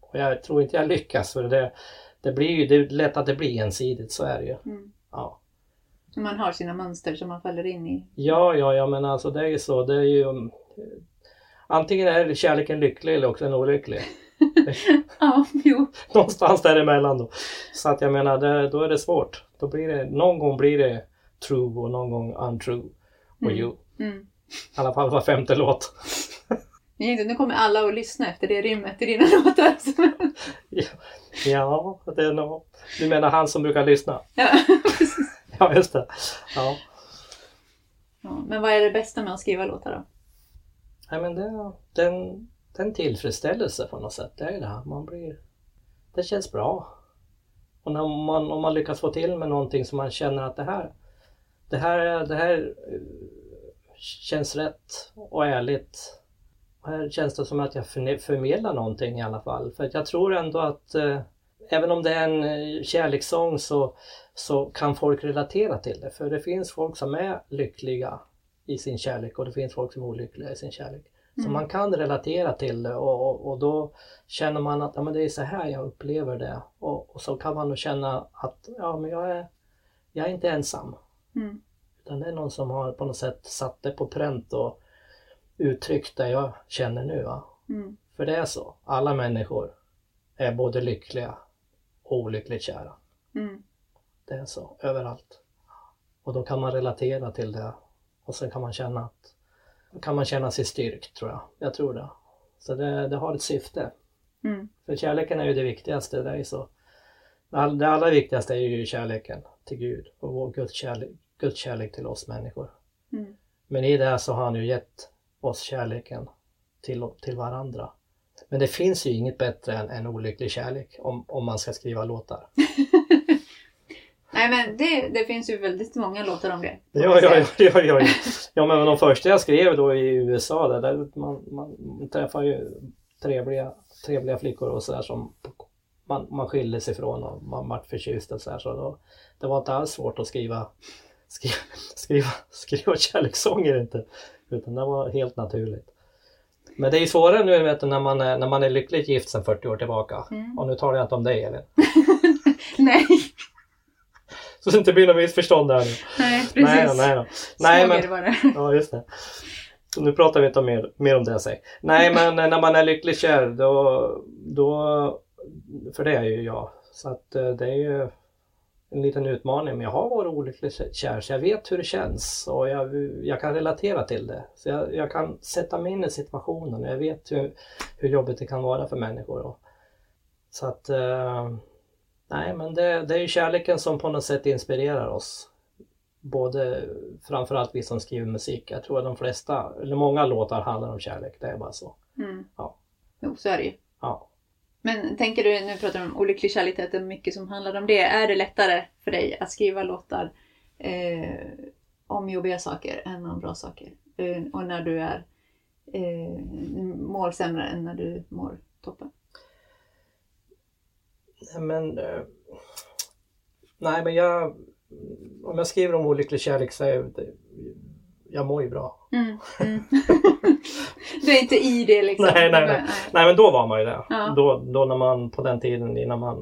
Och jag tror inte jag lyckas för det, det blir ju det är lätt att det blir ensidigt, så är det ju. Mm. Ja. Man har sina mönster som man faller in i. Ja, ja, ja, men alltså det är ju så. Det är ju... um, Antingen är kärleken lycklig eller också är den olycklig. Ja, jo. Någonstans däremellan då. Så att jag menar, det, då är det svårt. Då blir det, någon gång blir det true och någon gång untrue. Och Mm. you. Mm. I alla fall var femte låt. Tänkte, Nu kommer alla att lyssna efter det rimmet i dina låtar. Ja, det är nog... Du menar han som brukar lyssna? ja, precis. Ja, just det. Ja. Ja, men vad är det bästa med att skriva låtar då? Nej, men det, den, den tillfredsställelse på något sätt, det är det här. Man blir... Det känns bra. Och när man, om man lyckas få till med någonting som man känner att det här, det här, är- det här eh, känns rätt och ärligt. Och här känns det som att jag förmedlar någonting i alla fall. För jag tror ändå att eh, även om det är en eh, kärlekssång så, så kan folk relatera till det. För det finns folk som är lyckliga i sin kärlek och det finns folk som är olyckliga i sin kärlek. Så Mm. man kan relatera till det och, och, och då känner man att ja, men det är så här jag upplever det. Och, och så kan man nog känna att ja, men jag, är, jag är inte ensam. Mm. Utan det är någon som har på något sätt satt det på pränt och uttryckt det jag känner nu. Mm. För det är så. Alla människor är både lyckliga olyckligt kära. Mm. Det är så överallt. Och då kan man relatera till det och sen kan man känna att kan man känna sig styrkt tror jag. Jag tror det. Så det, det har ett syfte. Mm. För kärleken är ju det viktigaste. Det, är så. Det all- det allra viktigaste är ju kärleken till Gud och vår Guds kärlek, Guds kärlek till oss människor. Mm. Men i det så har han ju gett oss kärleken till, till varandra. Men det finns ju inget bättre än en olycklig kärlek om, om man ska skriva låtar. Nej men det, det finns ju väldigt många låtar om det. Ja, ja, ja, ja, ja, ja. ja men de första jag skrev då i USA, där, där man, man träffar ju trevliga, trevliga flickor och sådär som man, man skilde sig från och man vart förtjust och sådär. Så då, det var inte alls svårt att skriva, skriva, skriva, skriva kärlekssånger inte. Utan det var helt naturligt. Men det är ju svårare nu vet du, när, man är, när man är lyckligt gift sedan 40 år tillbaka. Mm. Och nu talar jag inte om dig Elin. Nej, Så det inte blir något missförstånd där nu. nej precis. Nej då, nej då. Nej, men, var det. Ja, just det. Nu pratar vi inte om mer, mer om det säg. Nej, men när man är lyckligt kär då, då för det är ju jag. Så att eh, det är ju en liten utmaning. Men jag har varit olyckligt kär så jag vet hur det känns och jag, jag kan relatera till det. Så jag, jag kan sätta mig in i situationen och jag vet hur, hur jobbigt det kan vara för människor. Och, så att eh, Nej men det, det är kärleken som på något sätt inspirerar oss. Både framförallt vi som skriver musik. Jag tror att de flesta, eller många låtar handlar om kärlek. Det är bara så. Mm. Ja. Jo, så är det ju. Ja. Men tänker du, nu pratar du om olycklig kärlek, att det är mycket som handlar om det. Är det lättare för dig att skriva låtar eh, om jobbiga saker än om bra saker? Eh, och när du är eh, mår sämre än när du mår toppen? Nej men, eh, nej men jag, om jag skriver om olycklig kärlek så är jag, jag mår ju bra. Mm, mm. du är inte i det liksom? Nej, nej, nej. nej men då var man ju det. Ja. Då, då när man på den tiden innan man,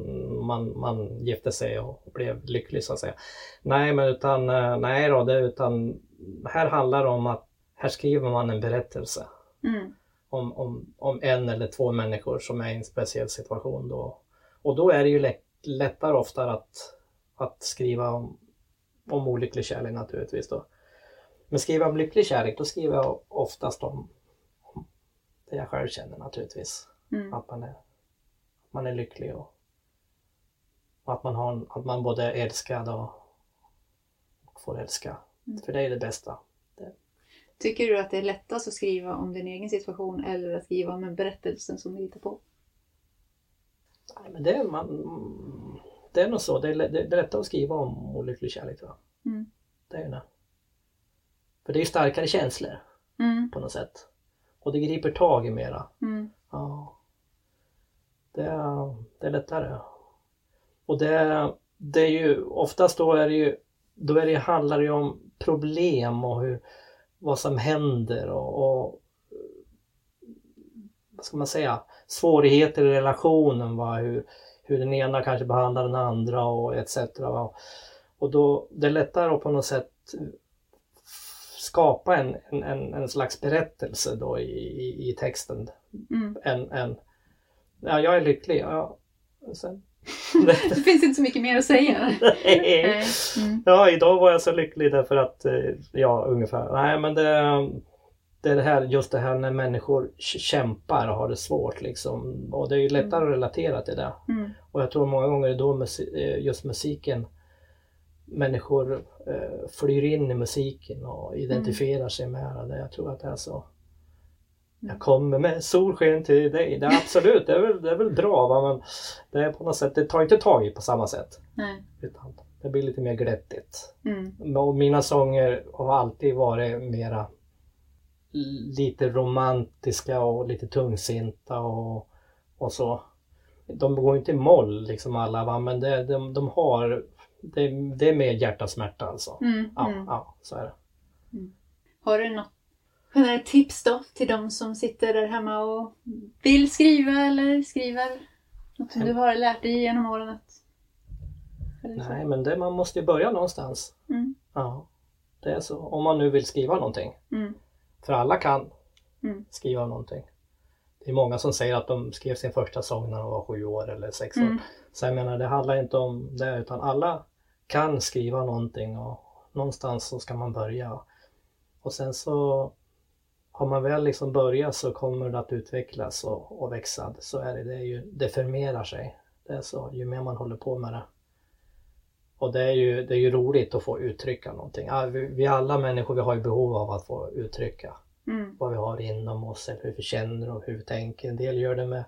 man, man gifte sig och blev lycklig så att säga. Nej men utan, eh, nej då, det, utan här handlar det om att här skriver man en berättelse Mm, om, om, om en eller två människor som är i en speciell situation då. Och då är det ju lätt, lättare ofta att, att skriva om, om olycklig kärlek naturligtvis då. Men skriva om lycklig kärlek, då skriver jag oftast om, om det jag själv känner naturligtvis. mm, Att man är, man är lycklig och, och att man, har, att man både är älskad och, och får älska. Mm. För det är det bästa. Tycker du att det är lättast att skriva om din egen situation eller att skriva om en berättelse som du hittar på? Nej, men det, är man, det är nog så. Det är, det är lättare att skriva om olycklig kärlek tror jag. Mm. Det är det. För det är starkare känslor Mm, på något sätt. Och det griper tag i mera. mm, Ja. Det, är- det är lättare. Och det, det är ju oftast då är det ju då är det, handlar det ju om problem och hur, vad som händer och, och vad ska man säga, svårigheter i relationen. Va? Hur, hur den ena kanske behandlar den andra och etc. Va? Och då det är lättare att på något sätt skapa en, en, en, en slags berättelse då i, i, i texten mm. än, än ja, jag är lycklig. Ja, sen, Det finns inte så mycket mer att säga. Nej. Mm. ja, idag var jag så lycklig därför att, eh, ja ungefär. Nej men det, det är det här, just det här när människor kämpar och har det svårt liksom. Och det är ju lättare att relatera till det. Mm. Och jag tror många gånger då eh, just musiken människor flyr in i musiken och identifierar sig med det. Jag tror att det är så. Jag kommer med solsken till dig. Det är absolut, det är väl, det är väl bra va? men det är på något sätt, det tar inte tag i på samma sätt. Nej. Utan det blir lite mer glättigt. Mm. Och mina sånger har alltid varit mera lite romantiska och lite tungsinta och, och så. De går inte i moll liksom alla va? men det, de, de har det, det är mer hjärtasmärta alltså. Mm. Ja, Mm. ja, så är det. Har du något generellt tips då till de som sitter där hemma och vill skriva eller skriver? Något som du har lärt dig genom åren? Att... Nej men det, man måste ju börja någonstans. Mm. Ja, det är så. Om man nu vill skriva någonting. Mm. För alla kan Mm. skriva någonting. Det är många som säger att de skrev sin första sång när de var sju år eller sex år. Mm. Så jag menar det handlar inte om det utan alla kan skriva någonting och någonstans så ska man börja. Och sen så har man väl liksom börjat så kommer det att utvecklas och, och växa. Så är det, det, är ju, det förmerar sig. Det är så, ju mer man håller på med det. Och det är ju, det är ju roligt att få uttrycka någonting. Vi alla människor vi har ju behov av att få uttrycka Mm. vad vi har inom oss eller hur vi känner och hur vi tänker. En del gör det med,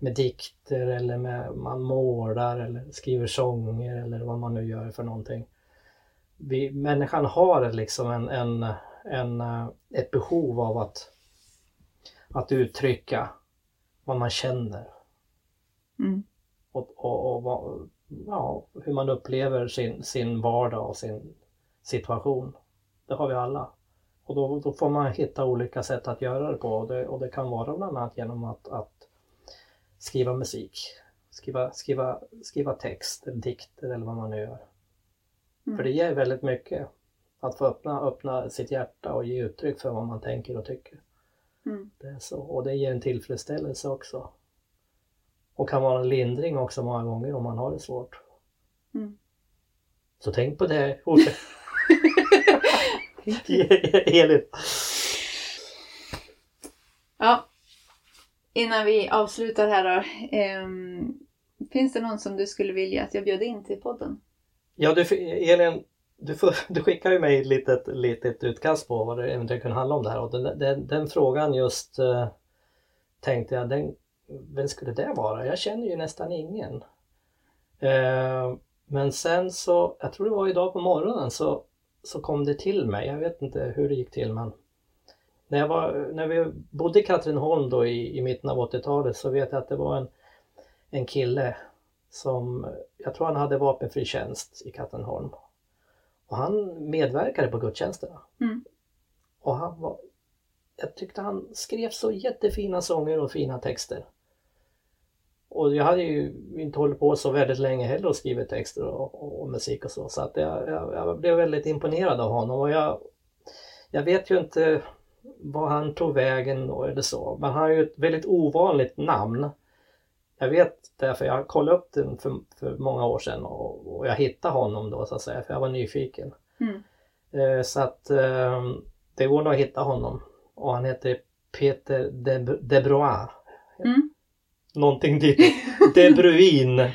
med dikter eller med, man målar eller skriver sånger eller vad man nu gör för någonting. Vi, människan har liksom en, en, en, eh, ett behov av att, att uttrycka vad man känner Mm. och, och, och vad, ja, hur man upplever sin, sin vardag och sin situation. Det har vi alla. Och då, då får man hitta olika sätt att göra det på och det, och det kan vara bland annat genom att, att skriva musik, skriva, skriva, skriva text eller dikter eller vad man nu gör. Mm. För det ger väldigt mycket att få öppna, öppna sitt hjärta och ge uttryck för vad man tänker och tycker. Mm. Det är så. Och det ger en tillfredsställelse också. Och kan vara en lindring också många gånger om man har det svårt. Mm. Så tänk på det. Elin. Ja, innan vi avslutar här då. ehm, finns det någon som du skulle vilja att jag bjöd in till podden? Ja, du, Elin, du, får, du skickar ju mig ett litet, litet utkast på vad det eventuellt kunde handla om det här och den, den, den frågan just eh, tänkte jag, den, vem skulle det vara? Jag känner ju nästan ingen. Eh, men sen så, jag tror det var idag på morgonen så, så kom det till mig, jag vet inte hur det gick till men när, jag var, när vi bodde i Katrineholm då i, i mitten av 80-talet så vet jag att det var en, en kille som, jag tror han hade vapenfri tjänst i Katrineholm. Och han medverkade på gudstjänsterna. Mm. Och han var, jag tyckte han skrev så jättefina sånger och fina texter. Och jag hade ju inte hållit på så väldigt länge heller och skrivit texter och, och, och musik och så. Så att jag, jag, jag, blev väldigt imponerad av honom. Och jag, jag vet ju inte var han tog vägen och eller så. Men han har ju ett väldigt ovanligt namn. Jag vet därför jag kollade upp den för, för många år sedan och, och, jag hittade honom då så att säga för jag var nyfiken. Mm. Eh, så att eh, det går nog att hitta honom. Och han heter Peter de, de Brois. Mm. Någonting dit. De Bruin.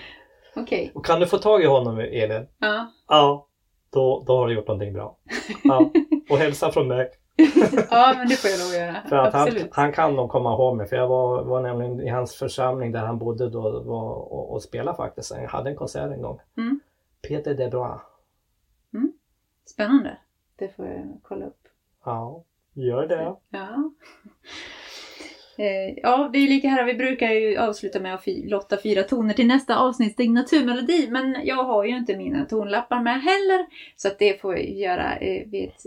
Okej. Och kan du få tag i honom Elin? Ja. Ja. Då, då har du gjort någonting bra. Ja. Och hälsa från mig. ja, men det får jag att göra. För att han, han kan nog komma ihåg mig för jag var, var nämligen i hans församling där han bodde då var, och, och spelade faktiskt. Jag hade en konsert en gång. Mm. Peter de Brois. Spännande. Det får jag kolla upp. Ja, gör det. Ja. Eh, ja, det är ju lika här. Vi brukar ju avsluta med att lotta fyra toner till nästa avsnitts signaturmelodi. Men jag har ju inte mina tonlappar med heller. Så att det får jag göra eh, ett,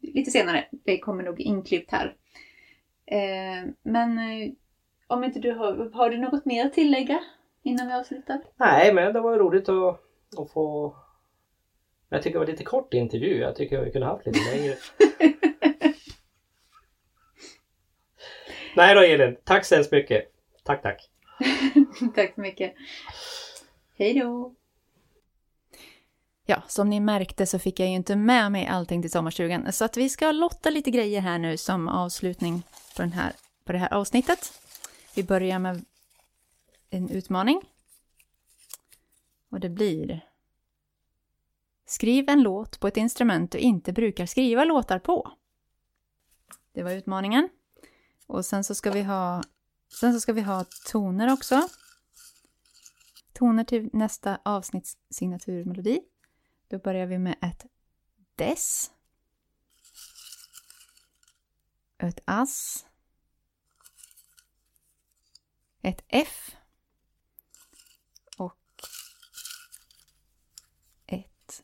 lite senare. Det kommer nog inklippt här. Eh, men om inte du har, har du något mer att tillägga innan vi avslutar? Nej, men det var roligt att, att få... Jag tycker det var lite kort intervju. Jag tycker vi kunde haft lite längre. Nej då Elin, tack så hemskt mycket. Tack, tack. Tack så mycket. Hej då! Ja, som ni märkte så fick jag ju inte med mig allting till sommarstugan. Så att vi ska lotta lite grejer här nu som avslutning på, den här, på det här avsnittet. Vi börjar med en utmaning. Och det blir... Skriv en låt på ett instrument du inte brukar skriva låtar på. Det var utmaningen. Och sen så ska vi ha, sen så ska vi ha toner också. Toner till nästa avsnitts signaturmelodi. Då börjar vi med ett Dess. Ett Ass. Ett F. Och ett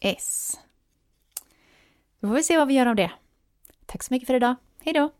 S. Då får vi se vad vi gör av det. Tack så mycket för idag. Hej då!